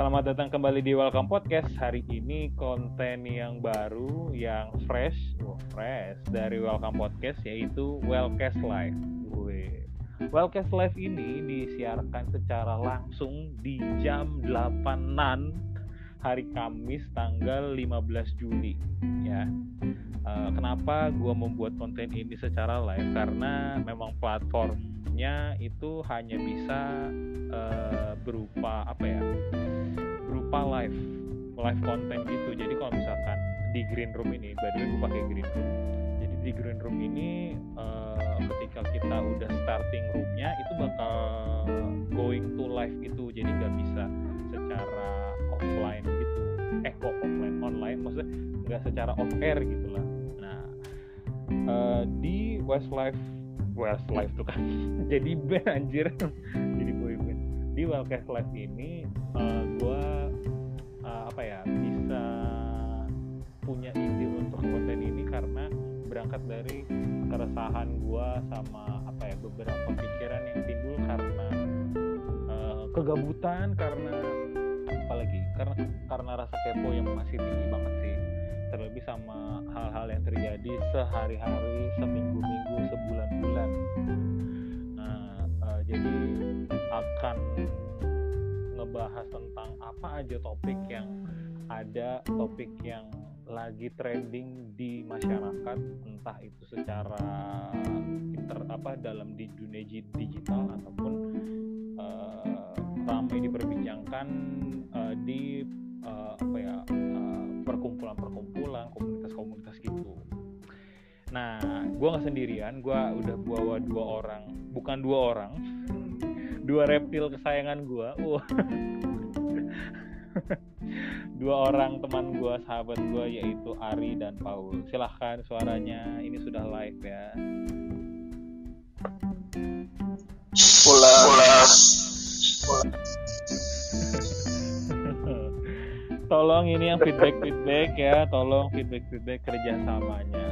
Selamat datang kembali di Welcome Podcast. Hari ini konten yang baru, yang fresh, oh, fresh dari Welcome Podcast yaitu Wellcast Live. Gue. Wellcast Live ini disiarkan secara langsung di jam 8-an hari Kamis tanggal 15 Juli ya. Uh, kenapa gue membuat konten ini secara live? Karena memang platformnya itu hanya bisa uh, berupa apa ya? Berupa live live content gitu. Jadi kalau misalkan di green room ini by the way gue pakai green room. Jadi di green room ini uh, ketika kita udah starting roomnya itu bakal going to live gitu. Jadi nggak bisa secara offline gitu. Eh kok offline online? Maksudnya nggak secara off air gitu lah. Nah uh, di Westlife Westlife tuh kan. Jadi band anjir. Jadi boy band di Wildcast Live ini uh, eh, gue uh, apa ya bisa punya ide untuk konten ini karena berangkat dari keresahan gue sama apa ya beberapa pikiran yang timbul karena uh, kegabutan karena apalagi karena karena rasa kepo yang masih tinggi banget sih. Terlebih sama hal-hal yang terjadi sehari-hari seminggu-minggu sebulan-bulan. Nah uh, jadi akan ngebahas tentang apa aja topik yang ada topik yang lagi trending di masyarakat entah itu secara inter apa dalam di dunia digital ataupun uh, ramai diperbincangkan uh, di uh, apa ya perkumpulan-perkumpulan komunitas-komunitas gitu. Nah, gue nggak sendirian, gue udah bawa dua orang, bukan dua orang, dua reptil kesayangan gue uh. dua orang teman gue sahabat gue yaitu Ari dan Paul. Silahkan suaranya. Ini sudah live ya. Pula tolong ini yang feedback feedback ya. Tolong feedback feedback kerjasamanya.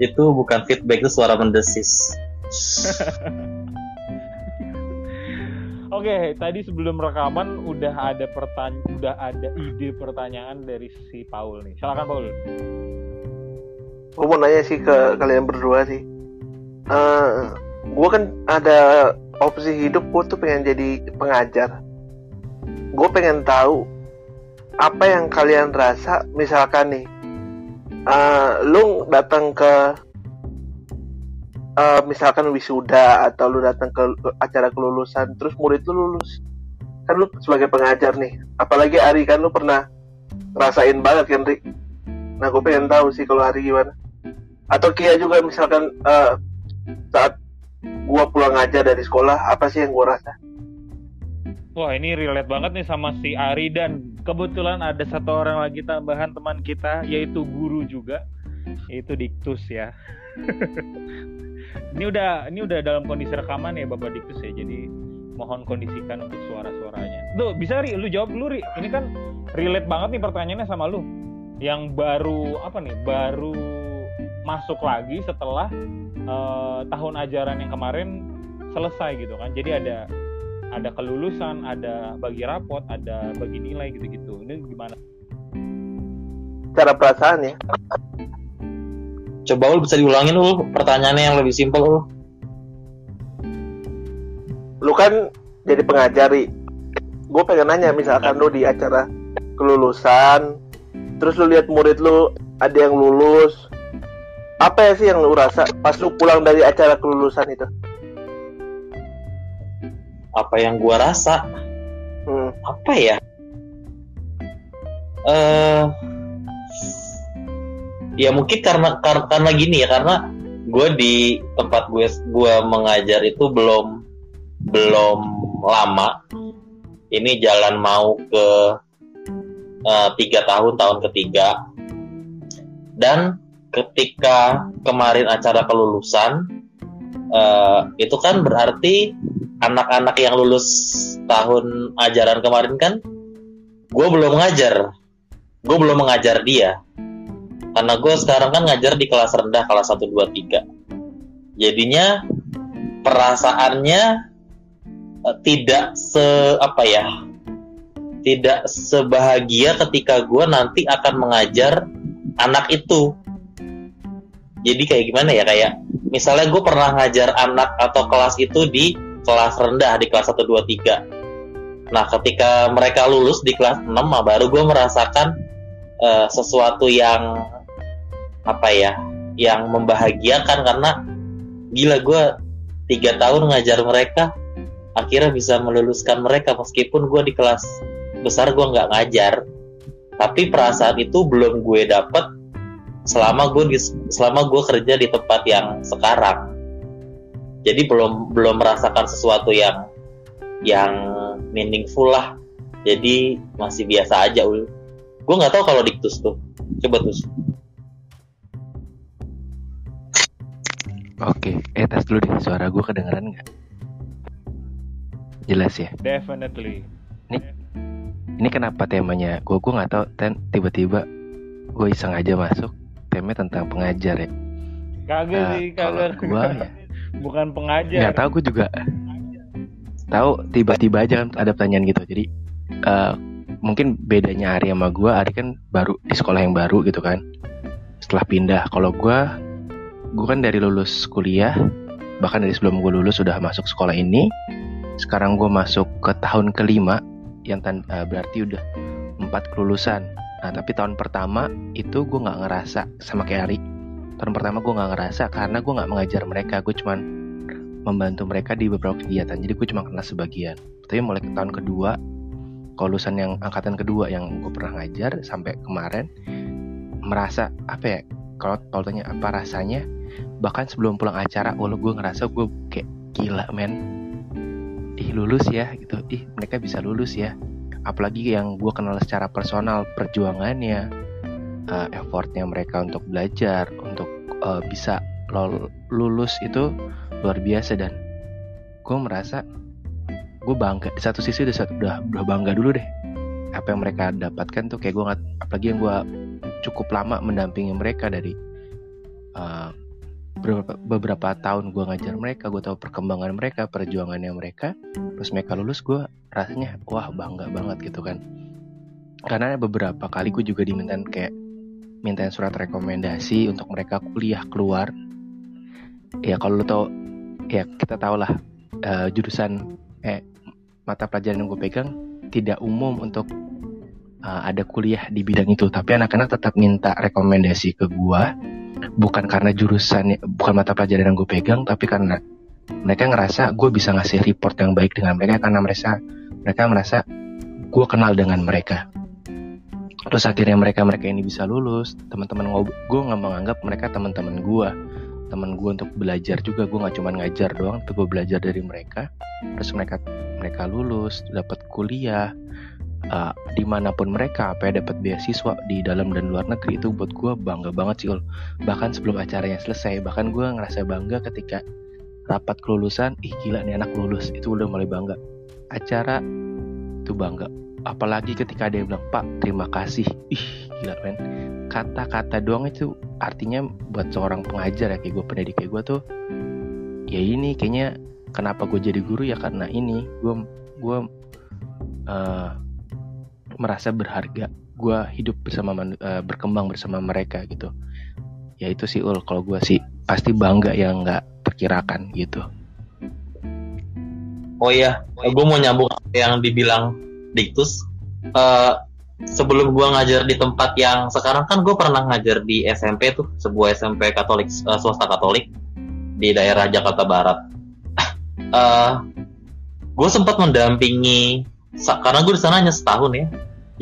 Itu bukan feedback itu suara mendesis Oke, okay, tadi sebelum rekaman udah ada pertanyaan, udah ada ide pertanyaan dari si Paul nih. Silakan Paul. Gue mau nanya sih ke kalian berdua sih. Uh, eh, gue kan ada opsi hidup gue tuh pengen jadi pengajar. Gue pengen tahu apa yang kalian rasa misalkan nih, uh, lu datang ke uh, misalkan wisuda atau lu datang ke acara kelulusan terus murid lu lulus. Kan lu sebagai pengajar nih. Apalagi Ari kan lu pernah ngerasain banget kan Rik nah gue pengen tahu sih kalau Ari gimana. Atau Kia juga misalkan uh, saat gua pulang aja dari sekolah apa sih yang gua rasa? Wah ini relate banget nih sama si Ari. Dan kebetulan ada satu orang lagi tambahan teman kita yaitu guru juga. Yaitu Diktus ya ini udah ini udah dalam kondisi rekaman ya Bapak Diktus ya. Jadi mohon kondisikan untuk suara-suaranya. Tuh, bisa Ri, lu jawab dulu Ri. Ini kan relate banget nih pertanyaannya sama lu. Yang baru apa nih? Baru masuk lagi setelah uh, tahun ajaran yang kemarin selesai gitu kan. Jadi ada ada kelulusan, ada bagi rapot, ada bagi nilai gitu-gitu. Ini gimana? Cara perasaan ya. Coba ul bisa diulangin ul pertanyaannya yang lebih simpel ul. Lu kan jadi pengajari. Gue pengen nanya misalkan lu di acara kelulusan, terus lu lihat murid lu ada yang lulus, apa ya sih yang lu rasa pas lu pulang dari acara kelulusan itu? Apa yang gua rasa? Hmm. Apa ya? Eh uh, ya mungkin karena kar karena gini ya karena gue di tempat gue gue mengajar itu belum belum lama. Ini jalan mau ke uh, tiga tahun tahun ketiga. Dan ketika kemarin acara kelulusan uh, itu kan berarti anak-anak yang lulus tahun ajaran kemarin kan gue belum ngajar gue belum mengajar dia karena gue sekarang kan ngajar di kelas rendah kelas 1 2 3 jadinya perasaannya uh, tidak se apa ya tidak sebahagia ketika gue nanti akan mengajar anak itu. Jadi kayak gimana ya kayak misalnya gue pernah ngajar anak atau kelas itu di kelas rendah di kelas 1, 2, 3 nah ketika mereka lulus di kelas 6 nah baru gue merasakan uh, sesuatu yang apa ya yang membahagiakan karena gila gue tiga tahun ngajar mereka akhirnya bisa meluluskan mereka. Meskipun gue di kelas besar gue nggak ngajar tapi perasaan itu belum gue dapet selama gue selama gue kerja di tempat yang sekarang. Jadi belum belum merasakan sesuatu yang yang meaningful lah. Jadi masih biasa aja ul gue nggak tahu kalau diktus tuh coba tuh Oke, eh tes dulu deh suara gue kedengeran nggak? Jelas ya. Definitely. Ini, ini kenapa temanya? Gue gue nggak tahu. Ten tiba-tiba gue iseng aja masuk temanya tentang pengajar ya. Kagak Nah, sih, kalau kagak. gua ya. Bukan pengajar. Nggak tahu gue juga. Tahu tiba-tiba aja kan ada pertanyaan gitu. Jadi eh, mungkin bedanya Ari sama gue, Ari kan baru di sekolah yang baru gitu kan. Setelah pindah, kalau gue, gue kan dari lulus kuliah, bahkan dari sebelum gue lulus sudah masuk sekolah ini. Sekarang gue masuk ke tahun kelima, yang eh, berarti udah empat kelulusan. Nah tapi tahun pertama itu gue nggak ngerasa sama kayak Ari. Tahun pertama gue nggak ngerasa karena gue nggak mengajar mereka, gue cuman membantu mereka di beberapa kegiatan. Jadi gue cuma kenal sebagian. Tapi mulai ke tahun kedua, kelulusan yang angkatan kedua yang gue pernah ngajar sampai kemarin merasa apa ya? Kalau kalau tanya apa rasanya, bahkan sebelum pulang acara, walau gue ngerasa gue kayak gila men. Ih lulus ya gitu. Ih mereka bisa lulus ya. Apalagi yang gue kenal secara personal perjuangannya, eh, effortnya mereka untuk belajar, untuk eh, bisa lulus itu luar biasa dan gue merasa gue bangga di satu sisi udah udah, udah bangga dulu deh. Apa yang mereka dapatkan tuh kayak gue nggak apalagi yang gue cukup lama mendampingi mereka dari uh, beberapa, beberapa tahun gue ngajar mereka gue tahu perkembangan mereka perjuangannya mereka. Terus mereka lulus gue rasanya wah bangga banget gitu kan. Karena beberapa kali gue juga dimintain kayak mintain surat rekomendasi untuk mereka kuliah keluar. Ya kalau lo tau ya kita tau lah eh, jurusan eh mata pelajaran yang gue pegang tidak umum untuk eh, ada kuliah di bidang itu. Tapi anak-anak tetap minta rekomendasi ke gue bukan karena jurusan bukan mata pelajaran yang gue pegang tapi karena mereka ngerasa gue bisa ngasih report yang baik dengan mereka karena mereka mereka merasa gue kenal dengan mereka. Terus akhirnya mereka mereka ini bisa lulus teman-teman gue nggak menganggap mereka teman-teman gue teman gue untuk belajar juga. Gue nggak cuma ngajar doang tapi gue belajar dari mereka. Terus mereka mereka lulus dapat kuliah. Uh, di mana pun mereka apa ya dapat beasiswa di dalam dan luar negeri itu buat gue bangga banget sih bahkan sebelum acaranya selesai bahkan gue ngerasa bangga ketika rapat kelulusan ih gila nih anak lulus. Itu udah mulai bangga. Acara itu bangga apalagi ketika ada yang bilang pak terima kasih. Ih gila men. Kata-kata doang itu artinya buat seorang pengajar ya kayak gue pendidik kayak gue tuh ya ini kayaknya kenapa gue jadi guru ya karena ini. Gue gue uh, merasa berharga gue hidup bersama uh, berkembang bersama mereka gitu. Ya itu sih ul. Kalau gue sih pasti bangga yang nggak terkirakan gitu. Oh iya, gue mau nyambung yang dibilang Diktus. Eh, sebelum gue ngajar di tempat yang sekarang kan gue pernah ngajar di SMP tuh, sebuah SMP Katolik eh, swasta Katolik di daerah Jakarta Barat. Eh, gue sempat mendampingi, karena gue di sana hanya setahun ya.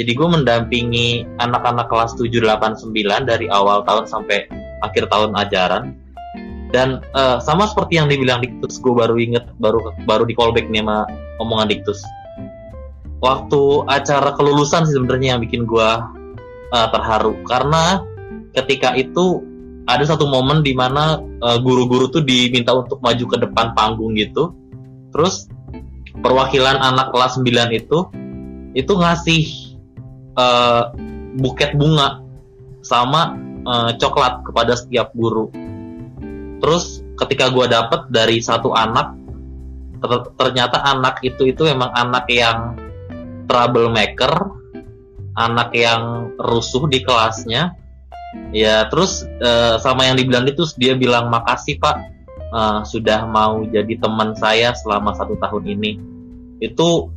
Jadi gue mendampingi anak-anak kelas 7, 8, 9 dari awal tahun sampai akhir tahun ajaran dan eh, sama seperti yang dibilang Diktus gue baru inget baru baru di callback nih sama omongan Diktus waktu acara kelulusan sih sebenarnya yang bikin gue eh, terharu. Karena ketika itu ada satu momen di mana eh, guru-guru tuh diminta untuk maju ke depan panggung gitu. Terus perwakilan anak kelas 9 itu itu ngasih eh, buket bunga sama eh, coklat kepada setiap guru. Terus ketika gue dapet dari satu anak ter- ternyata anak itu itu memang anak yang troublemaker anak yang rusuh di kelasnya. Ya terus uh, sama yang dibilang itu dia bilang makasih pak uh, sudah mau jadi teman saya selama satu tahun ini. Itu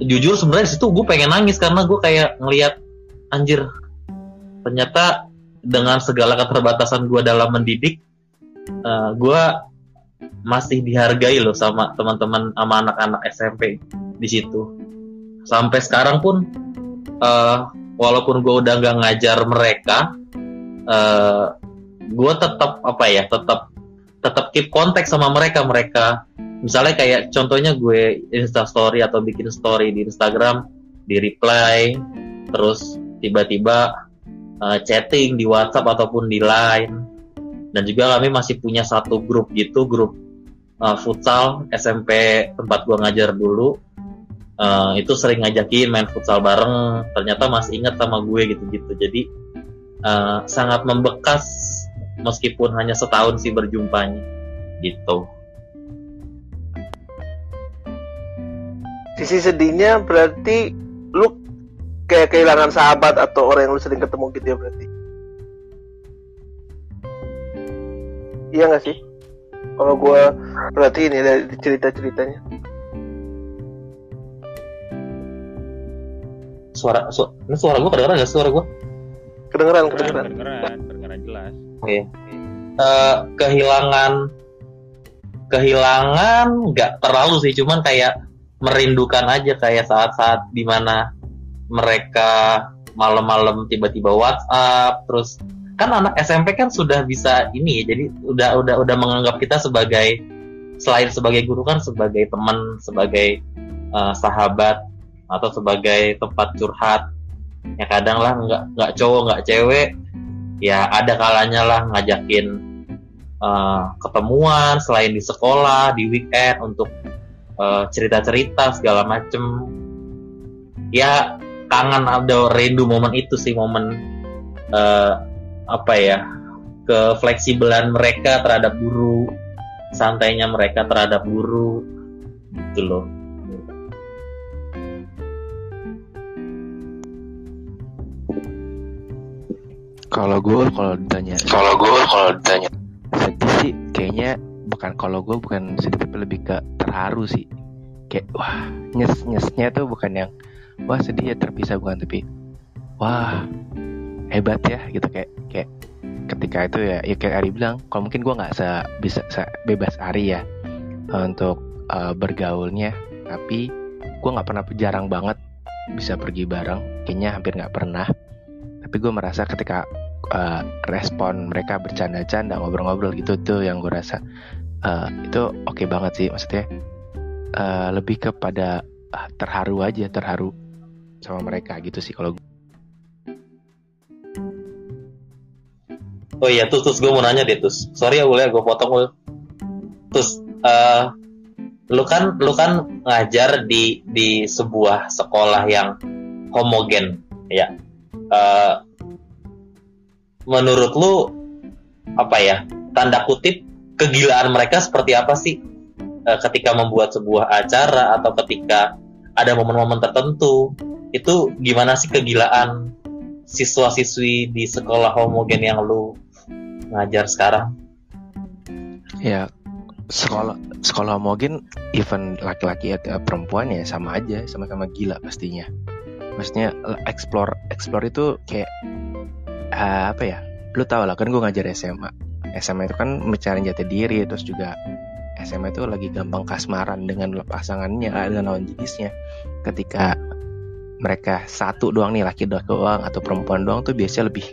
jujur sebenarnya situ gue pengen nangis karena gue kayak ngelihat anjir ternyata dengan segala keterbatasan gue dalam mendidik uh, gue masih dihargai loh sama teman-teman sama anak-anak SMP di situ sampai sekarang pun uh, walaupun gue udah nggak ngajar mereka uh, eh, gue tetap apa ya tetap tetap keep kontak sama mereka mereka. Misalnya kayak contohnya gue insta story atau bikin story di Instagram di reply terus tiba-tiba uh, chatting di WhatsApp ataupun di Line. Dan juga kami masih punya satu grup gitu grup uh, futsal SMP tempat gue ngajar dulu uh, itu sering ngajakin main futsal bareng. Ternyata masih ingat sama gue gitu-gitu. Jadi uh, sangat membekas meskipun hanya setahun sih berjumpanya. Gitu. Sisi sedihnya berarti lu kayak kehilangan sahabat atau orang yang lu sering ketemu gitu ya berarti? Iya gak sih? Kalau gue berarti ini dari cerita ceritanya suara su ini suara gue kedengeran gak suara gue kedengeran kedengeran kedengeran. kedengeran jelas. Oke. Okay. uh, eh, kehilangan kehilangan nggak terlalu sih cuman kayak merindukan aja kayak saat-saat di mana mereka malam-malam tiba-tiba WhatsApp terus kan anak SMP kan sudah bisa ini jadi udah udah udah menganggap kita sebagai selain sebagai guru kan sebagai teman sebagai uh, sahabat atau sebagai tempat curhat. Ya kadang lah nggak nggak cowok nggak cewek ya ada kalanya lah ngajakin uh, ketemuan selain di sekolah di weekend untuk uh, cerita-cerita segala macem. Ya kangen ada rindu momen itu sih momen uh, apa ya kefleksibelan mereka terhadap guru santainya mereka terhadap guru gitu loh Kalau gue kalau ditanya, kalau gue kalau ditanya. Sedih sih kayaknya bukan kalau gue bukan sedih tapi lebih ke terharu sih. Kayak wah nyes nyesnya tuh bukan yang wah sedih ya terpisah bukan. Tapi wah hebat ya gitu. Kayak kayak ketika itu ya ya kayak Ari bilang kalau mungkin gue nggak se bisa se bebas Ari ya untuk uh, bergaulnya. Tapi gue nggak pernah jarang banget bisa pergi bareng. Kayaknya hampir nggak pernah tapi gue merasa ketika uh, respon mereka bercanda-canda ngobrol-ngobrol gitu tuh yang gue rasa uh, itu oke okay banget sih maksudnya uh, lebih kepada uh, terharu aja terharu sama mereka gitu sih kalau Oh iya, terus terus gue mau nanya deh terus. Sorry ya boleh gue potong lu. Terus uh, lu kan lu kan ngajar di di sebuah sekolah yang homogen ya uh, menurut lu apa ya tanda kutip kegilaan mereka seperti apa sih uh, ketika membuat sebuah acara atau ketika ada momen-momen tertentu itu gimana sih kegilaan siswa-siswi di sekolah homogen yang lu ngajar sekarang? Ya sekolah sekolah homogen even laki-laki atau perempuan ya sama aja sama-sama gila pastinya maksudnya explore explore itu kayak uh, apa ya? Lu tau lah kan gue ngajar SMA SMA itu kan mencari jati diri terus juga SMA itu lagi gampang kasmaran dengan pasangannya dengan lawan jenisnya. Ketika mereka satu doang nih laki doang atau perempuan doang tuh biasanya lebih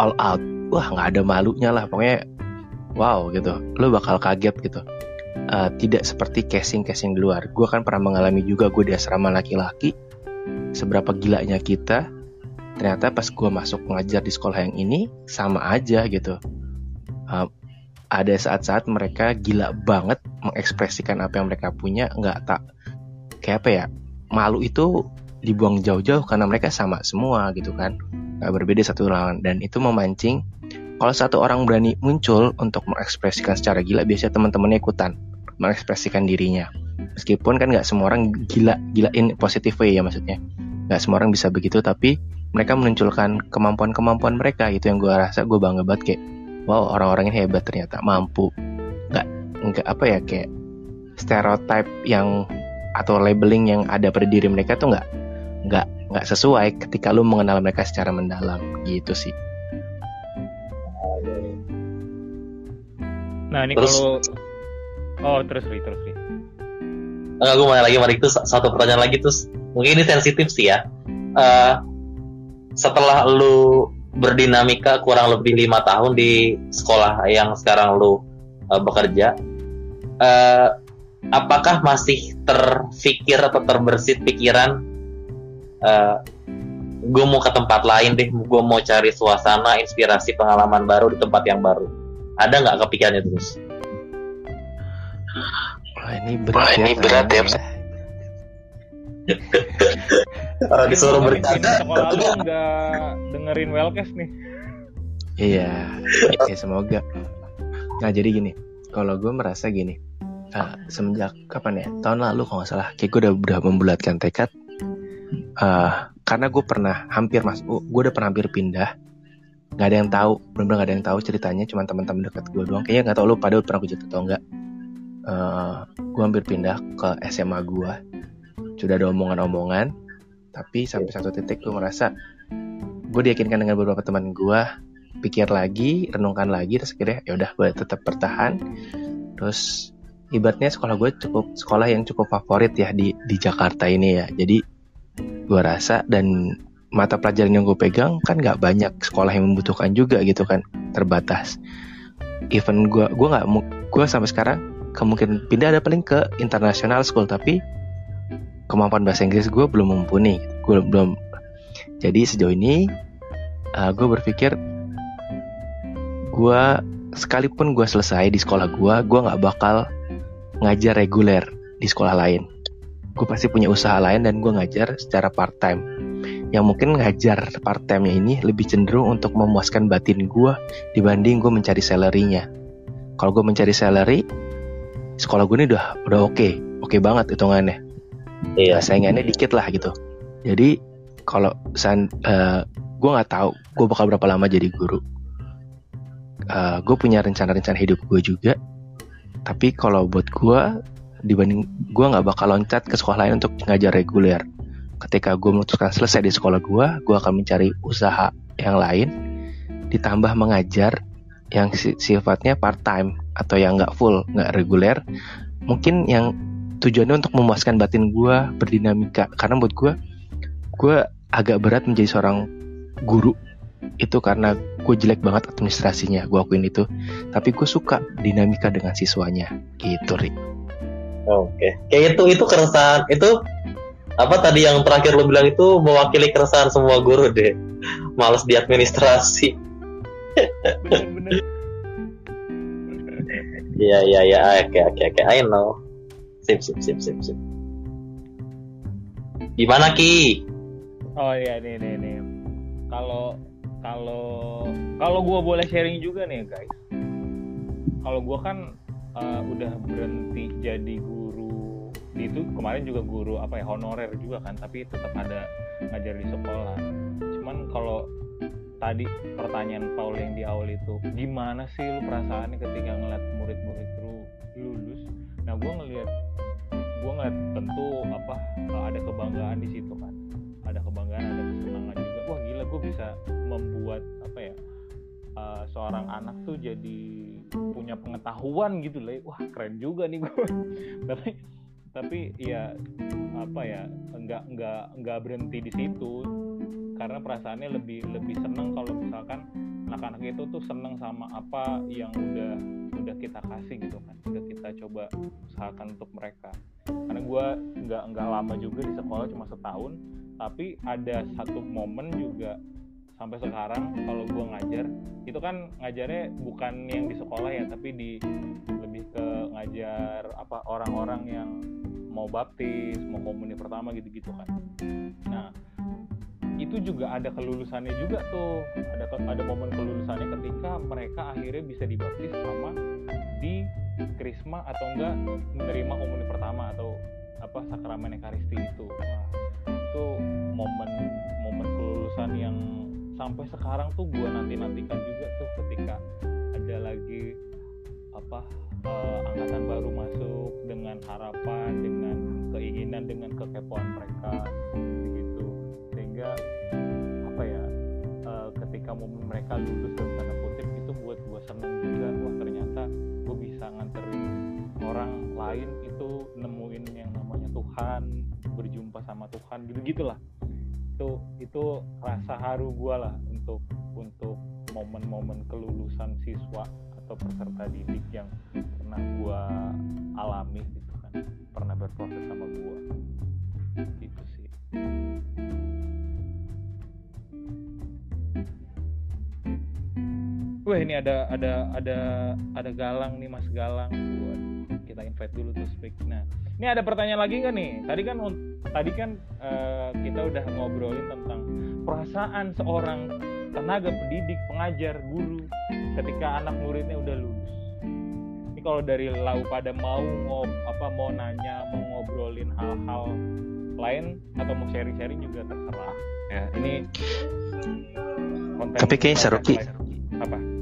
all out. Wah nggak ada malunya lah pokoknya wow gitu. Lu bakal kaget gitu. Uh, tidak seperti casing casing di luar. Gue kan pernah mengalami juga gue di asrama laki-laki seberapa gilanya kita ternyata pas gue masuk mengajar di sekolah yang ini sama aja gitu. Uh, ada saat-saat mereka gila banget mengekspresikan apa yang mereka punya nggak tak kayak apa ya malu itu dibuang jauh-jauh karena mereka sama semua gitu kan. Nggak berbeda satu lawan. Dan itu memancing kalau satu orang berani muncul untuk mengekspresikan secara gila biasanya teman-temannya ikutan mengekspresikan dirinya meskipun kan nggak semua orang gila gila in positive way ya maksudnya. Nggak semua orang bisa begitu tapi mereka menunjukkan kemampuan-kemampuan mereka. Itu yang gue rasa gue bangga banget kayak wow orang-orang ini hebat ternyata mampu. Nggak nggak apa ya kayak stereotype yang atau labeling yang ada pada diri mereka tuh nggak nggak nggak sesuai ketika lu mengenal mereka secara mendalam. Gitu sih. Nah ini Terus- kalau oh terus Ri terus Ri. Enggak, gue mau lagi Marik itu satu pertanyaan lagi terus mungkin ini sensitif sih ya. Eh, setelah lu berdinamika kurang lebih lima tahun di sekolah yang sekarang lu eh, bekerja, eh, apakah masih terfikir atau terbersit pikiran? eh gue mau ke tempat lain deh, gue mau cari suasana, inspirasi, pengalaman baru di tempat yang baru. Ada nggak kepikirannya terus? Wah ini berat ya. pertanyaannya. Eh, disuruh Kemarin bercanda. di sekolah lu nggak dengerin Wellcast nih. Iya, ya semoga. Nah jadi gini, kalau gue merasa gini, eh, semenjak kapan ya? Tahun lalu kalau nggak salah, kayak gue udah udah membulatkan tekad. eh, karena gue pernah hampir mas, gue udah pernah hampir pindah. Gak ada yang tahu, benar-benar gak ada yang tahu ceritanya, cuma teman-teman dekat gue doang. Kayaknya nggak tahu lu pada pernah gue cerita atau enggak. Eh, gue hampir pindah ke SMA gue. Sudah ada omongan-omongan, tapi sampai satu titik gue merasa gue diyakinkan dengan beberapa teman gue pikir lagi, renungkan lagi, terus akhirnya ya udah gue tetap bertahan. Terus ibaratnya sekolah gue cukup sekolah yang cukup favorit ya di di Jakarta ini ya. Jadi gue rasa dan mata pelajaran yang gue pegang kan nggak banyak sekolah yang membutuhkan juga gitu kan terbatas. Even gue gue nggak gue sampai sekarang kemungkinan pindah ada paling ke international school tapi kemampuan bahasa Inggris gue belum mumpuni. Gue belum jadi sejauh ini gue berpikir gue sekalipun gue selesai di sekolah gue, gue nggak bakal ngajar reguler di sekolah lain. Gue pasti punya usaha lain dan gue ngajar secara part time. Yang mungkin ngajar part time ini lebih cenderung untuk memuaskan batin gue dibanding gue mencari salary-nya. Kalau gue mencari salary, sekolah gue ini udah udah oke, oke banget hitungannya. Iya. Nah, saingannya dikit lah gitu. Jadi kalau san, eh, gue nggak tahu gue bakal berapa lama jadi guru. gue punya rencana-rencana hidup gue juga. Tapi kalau buat gue dibanding gue nggak bakal loncat ke sekolah lain untuk ngajar reguler. Ketika gue memutuskan selesai di sekolah gue, gue akan mencari usaha yang lain, ditambah mengajar yang si- sifatnya part time atau yang nggak full, nggak reguler. Mungkin yang tujuannya untuk memuaskan batin gue berdinamika karena buat gue gue agak berat menjadi seorang guru itu karena gue jelek banget administrasinya gue akuin itu tapi gue suka dinamika dengan siswanya gitu Rik Oke, kayak itu itu keresahan itu apa tadi yang terakhir lo bilang itu mewakili keresahan semua guru deh. Males di administrasi. Bener-bener. Iya iya iya, oke oke oke, I know. Sip sip sip sip sip. Gimana Ki? Oh iya nih nih nih. Kalau kalau kalau gue boleh sharing juga nih guys. Kalau gue kan eh, udah berhenti jadi guru itu kemarin juga guru apa ya honorer juga kan tapi tetap ada ngajar di sekolah. Cuman kalau tadi pertanyaan Paul yang di awal itu gimana sih lu perasaannya ketika ngeliat murid-murid lu lulus? Nah gue ngeliat gue ngeliat tentu apa ada kebanggaan di situ kan. Ada kebanggaan ada kesenangan juga. Wah gila gue bisa membuat apa ya uh, seorang anak tuh jadi punya pengetahuan gitu lah wah keren juga nih gue tapi tapi ya apa ya nggak nggak nggak berhenti di situ karena perasaannya lebih lebih seneng kalau misalkan anak-anak itu tuh seneng sama apa yang udah udah kita kasih gitu kan. Udah kita coba usahakan untuk mereka. Karena gue nggak nggak lama juga di sekolah cuma setahun. Tapi ada satu momen juga sampai sekarang kalau gue ngajar itu kan ngajarnya bukan yang di sekolah ya tapi di lebih ke ngajar apa orang-orang yang mau baptis mau komuni pertama gitu-gitu kan. Nah itu juga ada kelulusannya juga tuh. Ada ada momen kelulusannya ketika mereka akhirnya bisa dibaptis sama di krisma atau enggak menerima umum pertama atau apa sakramen ekaristi itu. Wah, itu momen momen kelulusan yang sampai sekarang tuh gue nanti nantikan juga tuh ketika ada lagi apa eh, angkatan baru masuk dengan harapan dengan keinginan dengan kekepoan mereka sehingga apa ya eh, ketika momen mereka lulus dalam tanda kutip itu buat gue seneng juga. Wah ternyata gue bisa nganterin orang lain itu nemuin yang namanya Tuhan berjumpa sama Tuhan gitu gitulah itu itu rasa haru gue lah untuk untuk momen-momen kelulusan siswa atau peserta didik yang pernah gue alami gitu kan. Pernah berproses sama gue gitu sih Wah ini ada ada ada ada Galang nih Mas Galang. Waduh, kita invite dulu tuh speak. Nah, ini ada pertanyaan lagi nggak nih? Tadi kan tadi kan eh, kita udah ngobrolin tentang perasaan seorang tenaga pendidik, pengajar, guru ketika anak muridnya udah lulus. Ini kalau dari lau pada mau ngob apa mau nanya, mau ngobrolin hal-hal lain atau mau sharing-sharing juga terserah. Ya, ini konten Tapi kayaknya seru. Apa?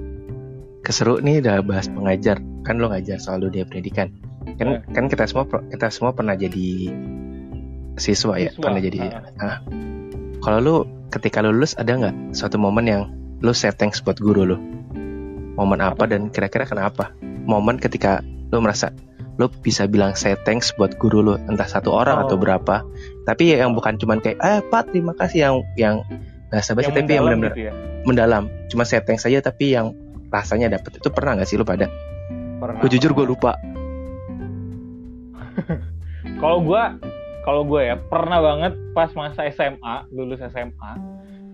Keseru nih udah bahas pengajar kan lo ngajar soal dunia pendidikan kan Eh. kan kita semua kita semua pernah jadi siswa ya Siswa, pernah jadi ah. ah. kalau lu ketika lu lulus ada nggak suatu momen yang lu say thanks buat guru lu momen apa dan kira-kira kenapa momen ketika lu merasa lu bisa bilang say thanks buat guru lu entah satu orang Oh. atau berapa tapi yang bukan cuman kayak ah pak terima kasih yang yang bahasa basi tapi yang mendalam benar-benar gitu ya. mendalam cuma say thanks saja tapi yang rasanya dapet itu pernah nggak sih lu pada Pernah. gue jujur gue lupa Kalau gua kalau gue ya pernah banget pas masa SMA, lulus SMA,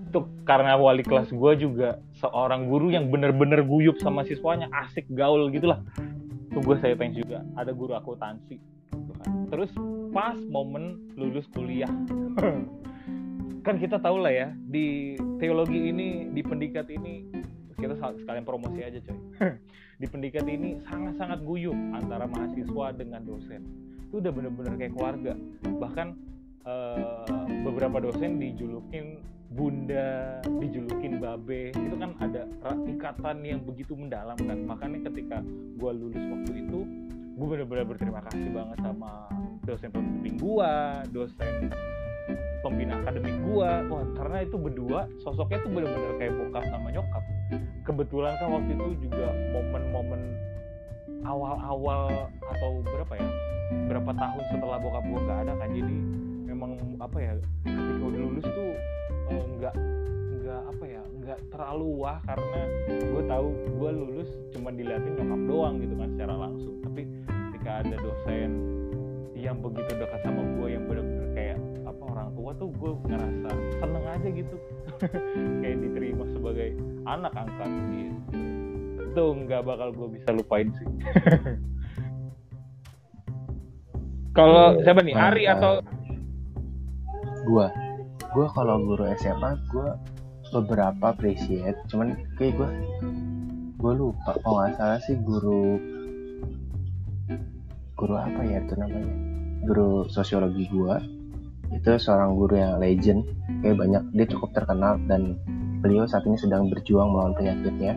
itu karena wali kelas gue juga seorang guru yang bener-bener guyup sama siswanya, asik gaul gitulah. Itu gue saya thanks juga. Ada guru akuntansi. Terus pas momen lulus kuliah, kan kita tahu lah ya di teologi ini, di pendikat ini kita sekalian promosi aja coy. di pendikat ini sangat-sangat guyup antara mahasiswa dengan dosen. Itu udah bener-bener kayak keluarga. Bahkan eh, beberapa dosen dijulukin bunda dijulukin babe. Itu kan ada ikatan yang begitu mendalam kan. Makanya ketika gue lulus waktu itu gue bener-bener berterima kasih banget sama dosen pembimbing gue dosen pembina akademik gue wah karena itu berdua sosoknya tuh bener-bener kayak bokap sama nyokap kebetulan kan waktu itu juga momen-momen awal-awal atau berapa ya berapa tahun setelah bokap gue nggak ada kan jadi memang apa ya ketika udah lulus tuh eh, nggak nggak apa ya nggak terlalu wah karena gue tahu gue lulus cuma diliatin nyokap doang gitu kan secara langsung. Tapi ketika ada dosen yang begitu dekat sama gue yang bener-bener kayak apa orang tua tuh gue ngerasa seneng aja gitu kayak diterima sebagai anak angkat gitu. Itu nggak bakal gue bisa lupain sih. Kalau siapa nih? Ari atau gua. Gua kalau guru SMA gua beberapa appreciate cuman kayak gua gua lupa. Kalau nggak salah sih guru guru apa ya itu namanya? Guru sosiologi gua itu seorang guru yang legend. Kayak banyak dia cukup terkenal dan beliau saat ini sedang berjuang melawan penyakitnya.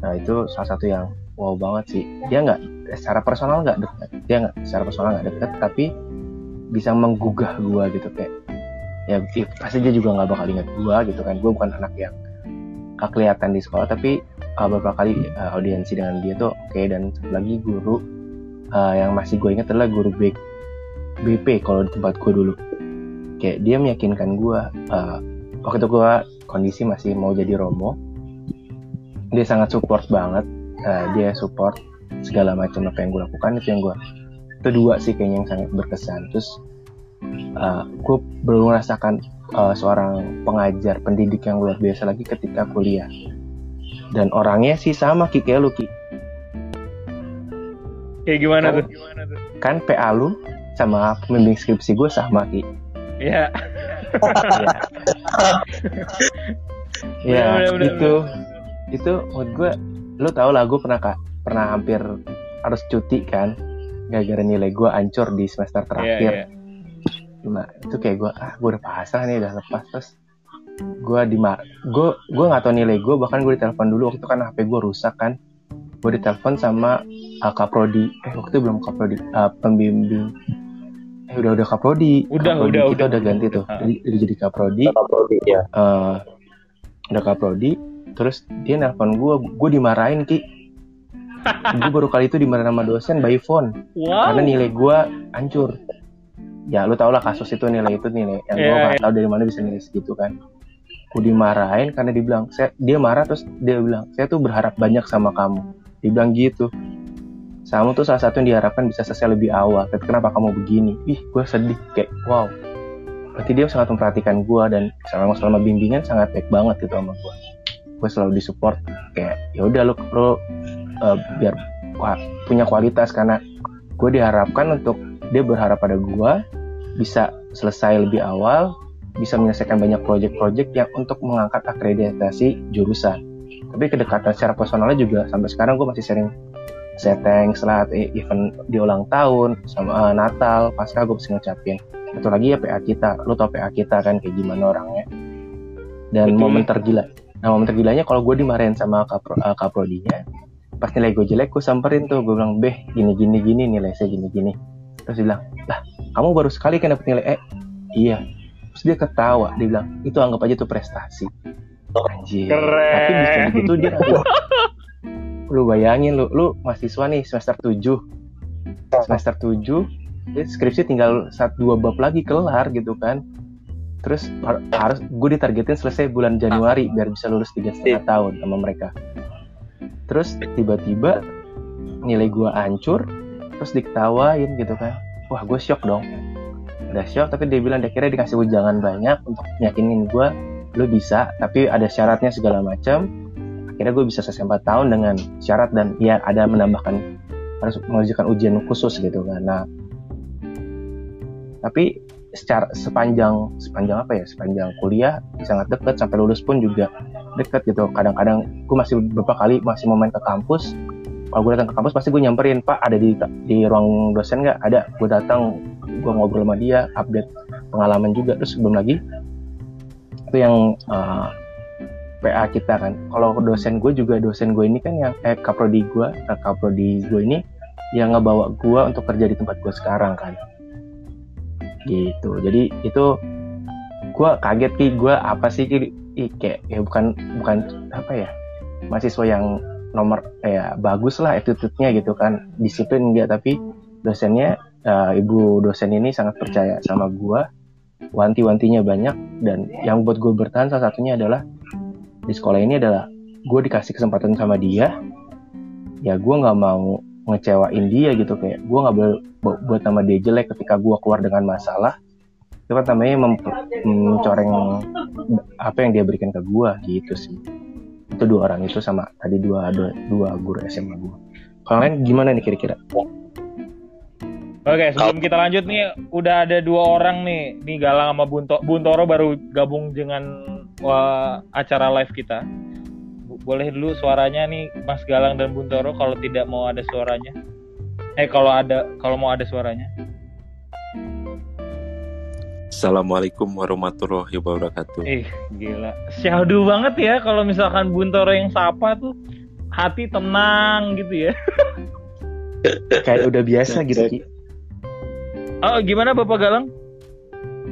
Nah itu salah satu yang wow banget sih. Dia nggak secara personal nggak dekat. Dia nggak secara personal nggak dekat tapi bisa menggugah gua gitu kayak ya i- pasti dia juga nggak bakal ingat gua gitu kan. Gua bukan anak yang kelihatan di sekolah tapi uh, beberapa kali uh, audiensi dengan dia tuh oke dan satu lagi guru uh, yang masih gue ingat adalah guru B, BP kalau di tempat gue dulu kayak dia meyakinkan gue uh, waktu itu gue kondisi masih mau jadi romo. Dia sangat support banget uh, dia support segala macam apa yang gue lakukan. Itu yang gue itu dua sih kayaknya yang sangat berkesan. Terus uh, gue belum merasakan uh, seorang pengajar pendidik yang luar biasa lagi ketika kuliah. Dan orangnya sih sama Ki. Kayak lu Ki. Kayak gimana tuh gimana tuh? kan PA lu sama pembimbing skripsi gue sama Ki ya ya Bener, bener, itu itu menurut gue lu tau lah gue pernah kak pernah hampir harus cuti kan gara-gara nilai gue ancur di semester Iya, terakhir. iya. nah itu kayak gue ah gue udah pasrah nih udah lepas. Terus gue di gue gue nggak tahu nilai gue bahkan gue ditelepon dulu waktu itu kan hp gue rusak kan. Gue ditelepon sama uh, kaprodi eh waktu itu belum kaprodi uh, pembimbing eh udah udah kaprodi. Udah, Kaprodi udah, kita udah. udah ganti tuh. Ah. jadi, jadi jadi kaprodi. Kata Prodi ya. eh udah kaprodi. Terus dia nelpon gue gue dimarahin ki. Gue baru kali itu dimarahin sama dosen by phone. Wow. karena nilai gue hancur. Ya lu tau lah kasus itu nilai itu nilai yang gue Iya, nggak tahu dari mana bisa nilai segitu kan. Gue dimarahin karena dibilang saya dia marah terus dia bilang saya tuh berharap banyak sama kamu. Dibilang gitu kamu tuh salah satu yang diharapkan bisa selesai lebih awal. Tapi kenapa kamu begini? Ih gue sedih kayak wow. Berarti dia sangat memperhatikan gue dan selama selama bimbingan sangat baik banget gitu sama gue gue selalu disupport. Kayak ya udah lu lu uh, biar wah, punya kualitas. Karena gue diharapkan untuk dia berharap pada gue bisa selesai lebih awal bisa menyelesaikan banyak proyek-proyek yang untuk mengangkat akreditasi jurusan. Tapi kedekatan secara personalnya juga sampai sekarang gue masih sering setting setelah e- event di ulang tahun sama eh, Natal pasca gue mesti ngucapin satu lagi ya PA kita lu tau PA kita kan kayak gimana orangnya. Dan Betul. momen tergila nah momen tergilanya kalau gue dimarahin sama kapro, eh, kaprodinya pas nilai gue jelek gue samperin tuh gue bilang beh gini gini gini nilai saya gini gini. Terus dia bilang lah kamu baru sekali kan dapet nilai E? Iya. Terus dia ketawa dia bilang itu anggap aja tuh prestasi. Anjir Keren. tapi bisa gitu dia lu bayangin lu lu mahasiswa nih semester 7 semester 7 dia skripsi tinggal satu dua bab lagi kelar gitu kan. Terus har- harus gue ditargetin selesai bulan Januari biar bisa lulus tiga setengah tahun sama mereka. Terus tiba-tiba nilai gue hancur terus diketawain gitu kan. Wah gue shock dong. Udah shock tapi dia bilang dia kira dikasih ujangan banyak untuk yakinin gue lu bisa tapi ada syaratnya segala macam akhirnya gue bisa selesai 4 tahun dengan syarat dan ya ada menambahkan harus mengajukan ujian khusus gitu kan. Nah tapi secara sepanjang sepanjang apa ya sepanjang kuliah sangat dekat sampai lulus pun juga dekat gitu. Kadang-kadang gue masih beberapa kali masih mau main ke kampus. Kalau gue datang ke kampus pasti gue nyamperin pak ada di di ruang dosen nggak? Ada. Gue datang gue ngobrol sama dia update pengalaman juga. Terus belum lagi itu yang eh, PA kita kan. Kalau dosen gue juga dosen gue ini kan yang eh kaprodi gue eh, kaprodi gue ini yang ngebawa gue untuk kerja di tempat gue sekarang kan. Gitu. Jadi itu gue kaget ki gue apa sih ki? Kayak ya bukan bukan apa ya mahasiswa yang nomor ya bagus lah attitude-nya gitu kan. Disiplin enggak tapi dosennya eh, ibu dosen ini sangat percaya sama gue wanti-wantinya banyak dan yang buat gue bertahan salah satunya adalah di sekolah ini adalah gue dikasih kesempatan sama dia ya gue nggak mau ngecewain dia gitu kayak gue nggak boleh bu- buat nama dia jelek ketika gue keluar dengan masalah. Itu kan namanya mencoreng apa yang dia berikan ke gue gitu sih. Itu dua orang itu sama tadi dua dua, dua guru SMA gue kalau lain gimana nih kira-kira Oke, sebelum kita lanjut nih, udah ada dua orang nih, nih Galang sama Bunto, Buntoro baru gabung dengan wah, acara live kita. Boleh dulu suaranya nih, Mas Galang dan Buntoro, kalau tidak mau ada suaranya. Eh, kalau ada, kalau mau ada suaranya. Assalamualaikum warahmatullahi wabarakatuh. Ih, gila, syahdu banget ya kalau misalkan Buntoro yang sapa tuh hati tenang gitu ya. kayak udah biasa gitu Ki. Oh, gimana Bapak Galang?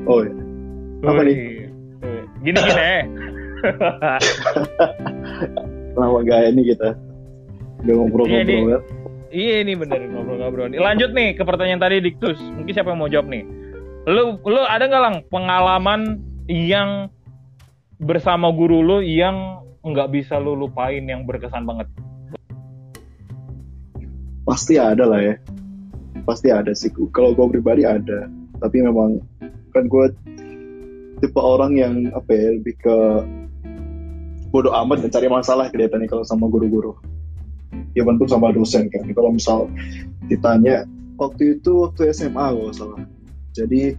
Oh, iya. Apa nih? Wih, Gini gini. eh. lama gaya nih kita. Udah nih. ngobrol-ngobrol. Iya ini bener ngobrol-ngobrol nih. Lanjut nih ke pertanyaan tadi Diktus. Mungkin siapa yang mau jawab nih? Lu lu ada nggak lang pengalaman yang bersama guru lu yang nggak bisa lu lupain yang berkesan banget? pasti ada lah ya pasti ada sih kalau gue pribadi ada tapi memang kan gue tipe orang yang apa ya lebih ke bodoh amat dan cari masalah kelihatannya kalau sama guru-guru ya pun sama dosen kan kalau misal ditanya waktu itu waktu SMA kalau nggak salah jadi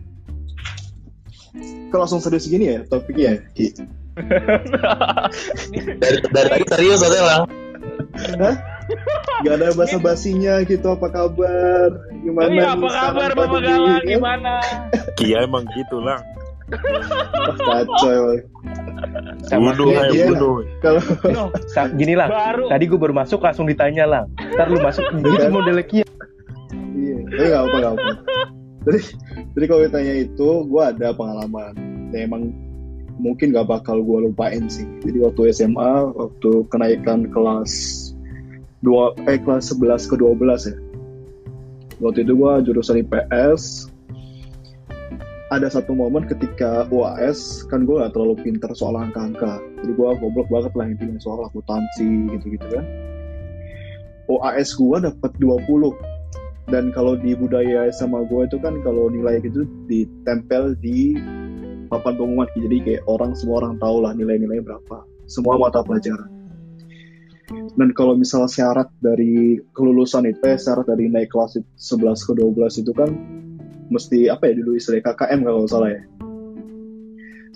kan langsung serius gini ya topiknya ya Ki? Dari dari tadi serius lang. Hah? Gak ada basa basinya gitu apa kabar? Gimana? Iya, apa kabar Bapak Galang? kan? Gimana? Kia emang gitu lah. Wah, Kacau. emang. Sama Bunuh, Iya, iya. bunuh. Kalau No, sa- gini lah. Baru. Tadi gue baru masuk langsung ditanya lah. Ntar lu masuk gitu modelnya Kia. iya, tapi nggak apa nggak apa. Jadi, jadi kalau ditanya itu, gue ada pengalaman. Dan emang mungkin gak bakal gue lupain sih. Jadi waktu SMA, waktu kenaikan kelas dua eh kelas 11 ke 12 ya. Waktu itu gue jurusan IPS. Ada satu momen ketika UAS, kan gue gak terlalu pinter soal angka-angka. Jadi gue goblok banget lah intinya soal akuntansi gitu-gitu kan. UAS gue dapet 20 dan kalau di budaya sama gue itu kan kalau nilai gitu ditempel di papan pengumuman jadi kayak orang semua orang tahu lah nilai-nilai berapa semua mata pelajaran dan kalau misal syarat dari kelulusan itu eh, syarat dari naik kelas 11 ke 12 itu kan mesti apa ya dulu istilah KKM kalau nggak salah ya.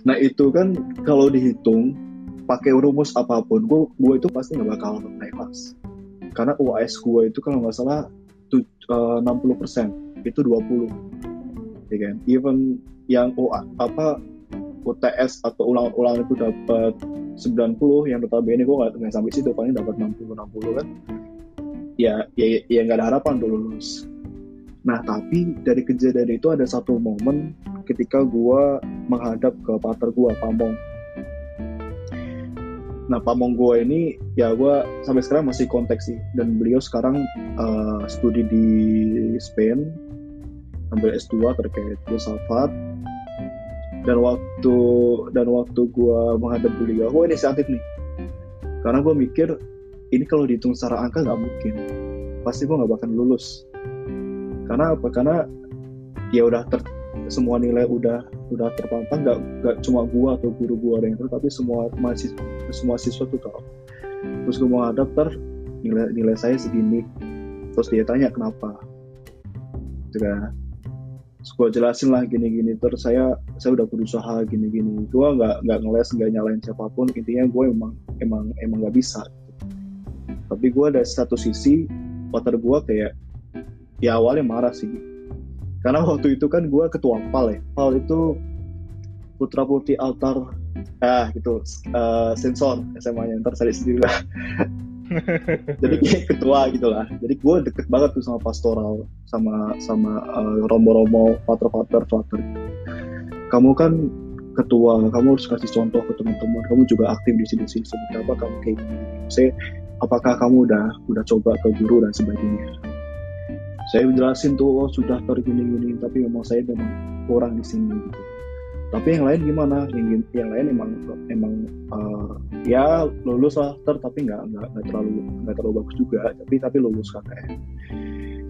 Nah itu kan kalau dihitung pakai rumus apa pun gue gue itu pasti nggak bakal naik kelas. Karena UAS gue itu kalau nggak salah tu- eh, 60% itu 20 ya kan? Even yang UA, apa UTS atau ulang-ulang itu dapat 90 yang notabene gue nggak sampai situ paling dapat 60 60 kan. Ya ya ya nggak ada harapan untuk lulus. Nah tapi dari kejadian itu ada satu momen ketika gue menghadap ke pater gue Pamong. Nah Pamong gue ini ya gue sampai sekarang masih kontak sih. Dan beliau sekarang eh, studi di Spain ambil S2 terkait filsafat dan waktu dan waktu gue menghadap beliau gue inisiatif nih. Karena gue mikir ini kalau dihitung secara angka nggak mungkin. Pasti gue nggak bakal lulus. Karena apa? Karena ya udah ter, semua nilai udah udah terpampang. Nggak nggak cuma gue atau guru gue ada yang tahu tapi semua mahasiswa semua siswa tuh tahu. Terus gue mau daftar nilai nilai saya segini. Terus dia tanya kenapa? Gitu kan terus gue jelasin lah gini-gini. Terus saya saya udah berusaha gini-gini. Gue nggak nggak ngeles nggak nyalain siapa pun. Intinya gue emang emang emang nggak bisa. Tapi gue ada satu sisi water gue kayak ya awalnya marah sih. Karena waktu itu kan gue ketua PAL ya. PAL itu putra putri altar ah gitu eh, sensor SMA nya ntar sendiri lah jadi kayak ketua gitu lah jadi gue deket banget tuh sama pastoral sama sama eh, romo-romo pater-pater pater kamu kan ketua kamu harus kasih contoh ke teman-teman. Kamu juga aktif di sini sini seperti apa kamu kayak gini. Saya apakah kamu udah udah coba ke guru dan sebagainya? Saya jelasin tuh oh sudah tergini-gini tapi memang saya memang kurang di sini gitu tapi yang lain gimana? Yang yang lain emang emang eh, ya lulus lah ter tapi nggak nggak terlalu nggak terlalu bagus juga tapi tapi lulus KKN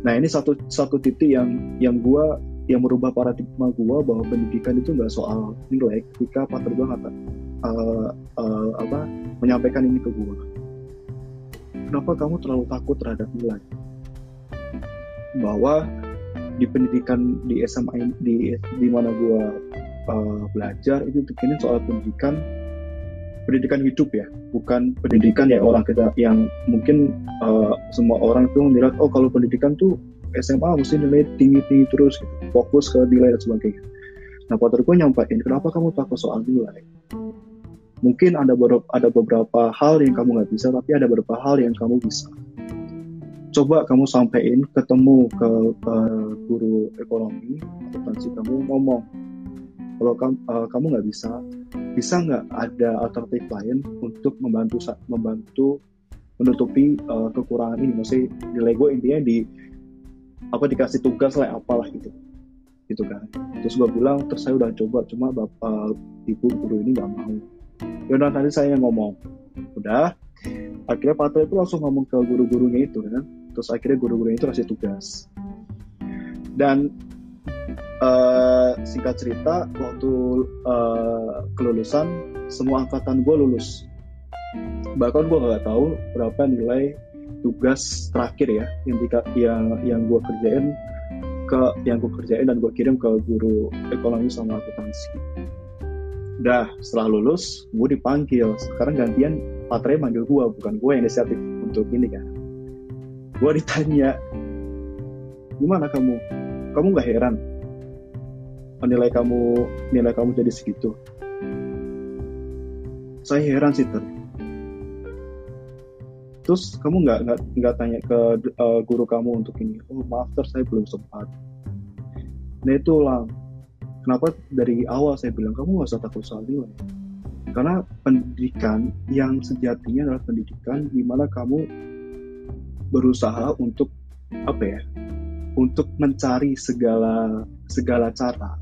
nah ini satu satu titik yang yang gua yang merubah paradigma gua bahwa pendidikan itu nggak soal nilai ketika pater gua ngata eh, eh, apa menyampaikan ini ke gua. Kenapa kamu terlalu takut terhadap nilai? Bahwa di pendidikan di SMA di di mana gua uh, belajar itu tekinin soal pendidikan pendidikan hidup ya bukan pendidikan ya orang kita yang mungkin uh, semua orang tuh melihat oh kalau pendidikan tuh SMA mesti nilai tinggi tinggi terus gitu. fokus ke nilai dan sebagainya nah Potter gue nyampain kenapa kamu takut soal nilai mungkin ada beberapa ada beberapa hal yang kamu nggak bisa tapi ada beberapa hal yang kamu bisa coba kamu sampaikan ketemu ke, ke guru ekonomi akuntansi kamu ngomong kalau kamu eh, kamu nggak bisa bisa nggak ada alternatif lain untuk membantu membantu menutupi eh, kekurangan ini? Maksudnya nilai gue intinya di apa dikasih tugas lah apalah gitu. Gitu kan. Terus gue bilang terus saya udah coba cuma bapak ibu guru ini nggak mau. Ya udah nanti saya ngomong udah. Akhirnya Pak itu langsung ngomong ke guru-gurunya itu kan. Terus akhirnya guru-gurunya itu kasih tugas. Dan eh, singkat cerita waktu eh, kelulusan semua angkatan gue lulus. Bahkan gue nggak tahu berapa nilai tugas terakhir ya yang dika- yang yang gue kerjain ke yang gue kerjain dan gue kirim ke guru ekonomi sama akuntansi. Udah setelah lulus gue dipanggil. Sekarang gantian Patre manggil gue bukan gue yang inisiatif untuk ini kan. Gue ditanya gimana kamu kamu nggak heran nilai kamu nilai kamu jadi segitu? Saya heran sih ter. Terus kamu nggak nggak nggak tanya ke uh, guru kamu untuk ini oh maaf ter saya belum sempat. Nah itu lah kenapa dari awal saya bilang kamu nggak usah takut soal nilai? Karena pendidikan yang sejatinya adalah pendidikan di mana kamu berusaha untuk apa ya untuk mencari segala segala cara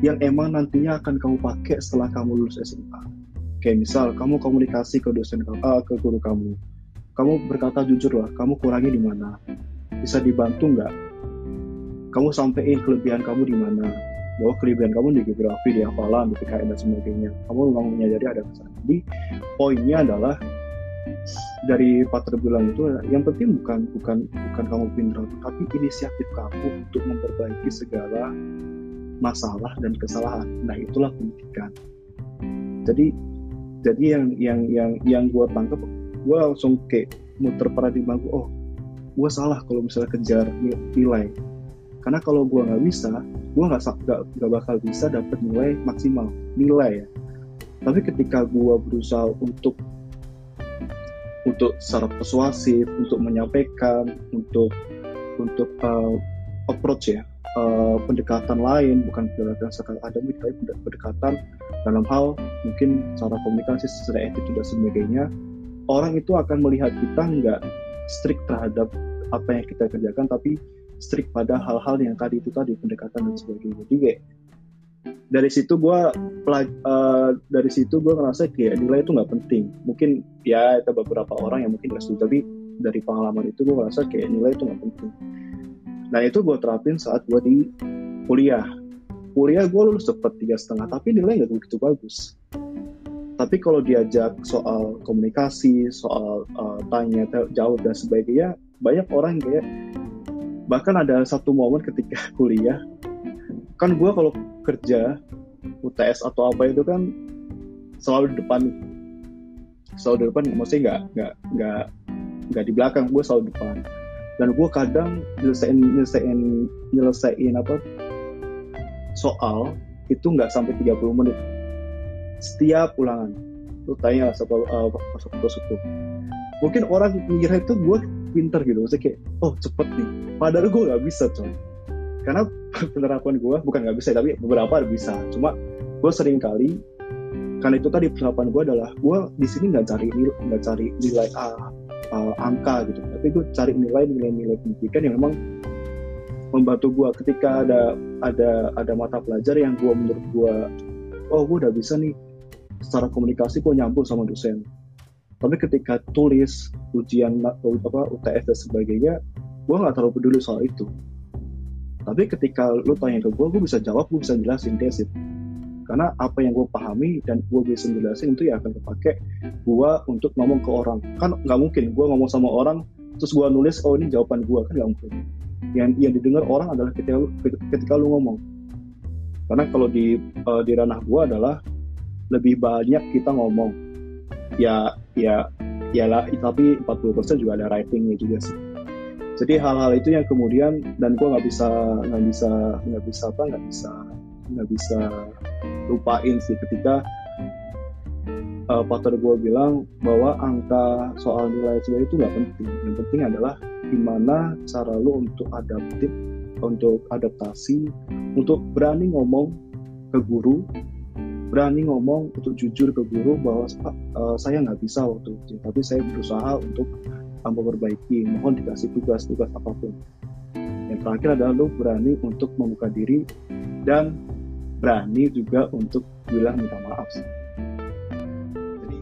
yang emang nantinya akan kamu pakai setelah kamu lulus SMA. Kayak misal kamu komunikasi ke dosen uh, ke guru kamu, kamu berkata jujur lah, kamu kurangi di mana, bisa dibantu nggak? Kamu sampaikan kelebihan kamu di mana? Bahwa kelebihan kamu di geografi, di hafalan, di PKN dan sebagainya. Kamu memang menyadari ada kesalahan. Jadi poinnya adalah dari Pater bilang itu yang penting bukan bukan bukan kamu pintar tapi inisiatif kamu untuk memperbaiki segala masalah dan kesalahan. Nah itulah pendidikan. Jadi jadi yang yang yang yang gue tangkap, gue langsung kayak muter paradigma gue, oh gue salah kalau misalnya kejar nilai. Karena kalau gue nggak bisa, gue nggak nggak bakal bisa dapat nilai maksimal nilai ya. Tapi ketika gue berusaha untuk untuk secara persuasif, untuk menyampaikan, untuk untuk uh, approach ya, uh, pendekatan lain bukan pendekatan secara akademik tapi pendekatan dalam hal mungkin cara komunikasi secara etik dan sebagainya. Orang itu akan melihat kita nggak strict terhadap apa yang kita kerjakan tapi strict pada hal-hal yang tadi itu tadi pendekatan dan sebagainya. Jadi kayak dari situ gue uh, dari situ gue ngerasa kayak nilai itu nggak penting mungkin ya ada beberapa orang yang mungkin nggak setuju tapi dari pengalaman itu gue ngerasa kayak nilai itu nggak penting Nah itu gue terapin saat gue di kuliah. Kuliah gue lulus cepet tiga setengah, tapi nilai nggak begitu bagus. Tapi kalau diajak soal komunikasi, soal uh, tanya jawab dan sebagainya, banyak orang kayak bahkan ada satu momen ketika kuliah, kan gue kalau kerja UTS atau apa itu kan selalu di depan. Selalu di depan maksudnya nggak nggak nggak nggak di belakang gue selalu di depan. Dan gue kadang nyelesain nyelesain nyelesain apa soal itu nggak sampai 30 menit. Setiap ulangan. Lu tanya satu uh, satu satu mungkin orang mengira itu gue pinter gitu maksudnya kayak oh cepet nih. Padahal gue nggak bisa coy. Karena penerapan gue bukan nggak bisa tapi beberapa bisa. Cuma gue sering kali karena itu tadi penerapan gue adalah gue di sini nggak cari nggak cari nilai A uh, angka gitu. Tapi gue cari nilai nilai-nilai pendidikan yang memang membantu gue ketika ada ada ada mata pelajar yang gue menurut gue oh gue udah bisa nih secara komunikasi gue nyambung sama dosen. Tapi ketika tulis ujian apa UTS dan sebagainya gue nggak terlalu peduli soal itu tapi ketika lu tanya ke gue gue bisa jawab gue bisa jelasin tesis karena apa yang gue pahami dan gue bisa jelasin itu ya akan kepake gue untuk ngomong ke orang. Kan nggak mungkin gue ngomong sama orang terus gue nulis oh ini jawaban gue kan nggak mungkin. Yang yang didengar orang adalah ketika ketika lu ngomong. Karena kalau di uh, di ranah gue adalah lebih banyak kita ngomong. Ya ya ya lah tapi 40% juga ada writingnya juga sih jadi hal-hal itu yang kemudian dan gue nggak bisa nggak bisa nggak bisa apa nggak bisa nggak bisa lupain sih ketika uh, partner gue bilang bahwa angka soal nilai sebenarnya itu nggak penting. Yang penting adalah gimana cara lu untuk adaptif untuk adaptasi untuk berani ngomong ke guru berani ngomong untuk jujur ke guru bahwa uh, saya nggak bisa waktu itu tapi saya berusaha untuk memperbaiki mohon dikasih tugas-tugas apa pun yang terakhir adalah lu berani untuk membuka diri dan berani juga untuk bilang minta maaf. Jadi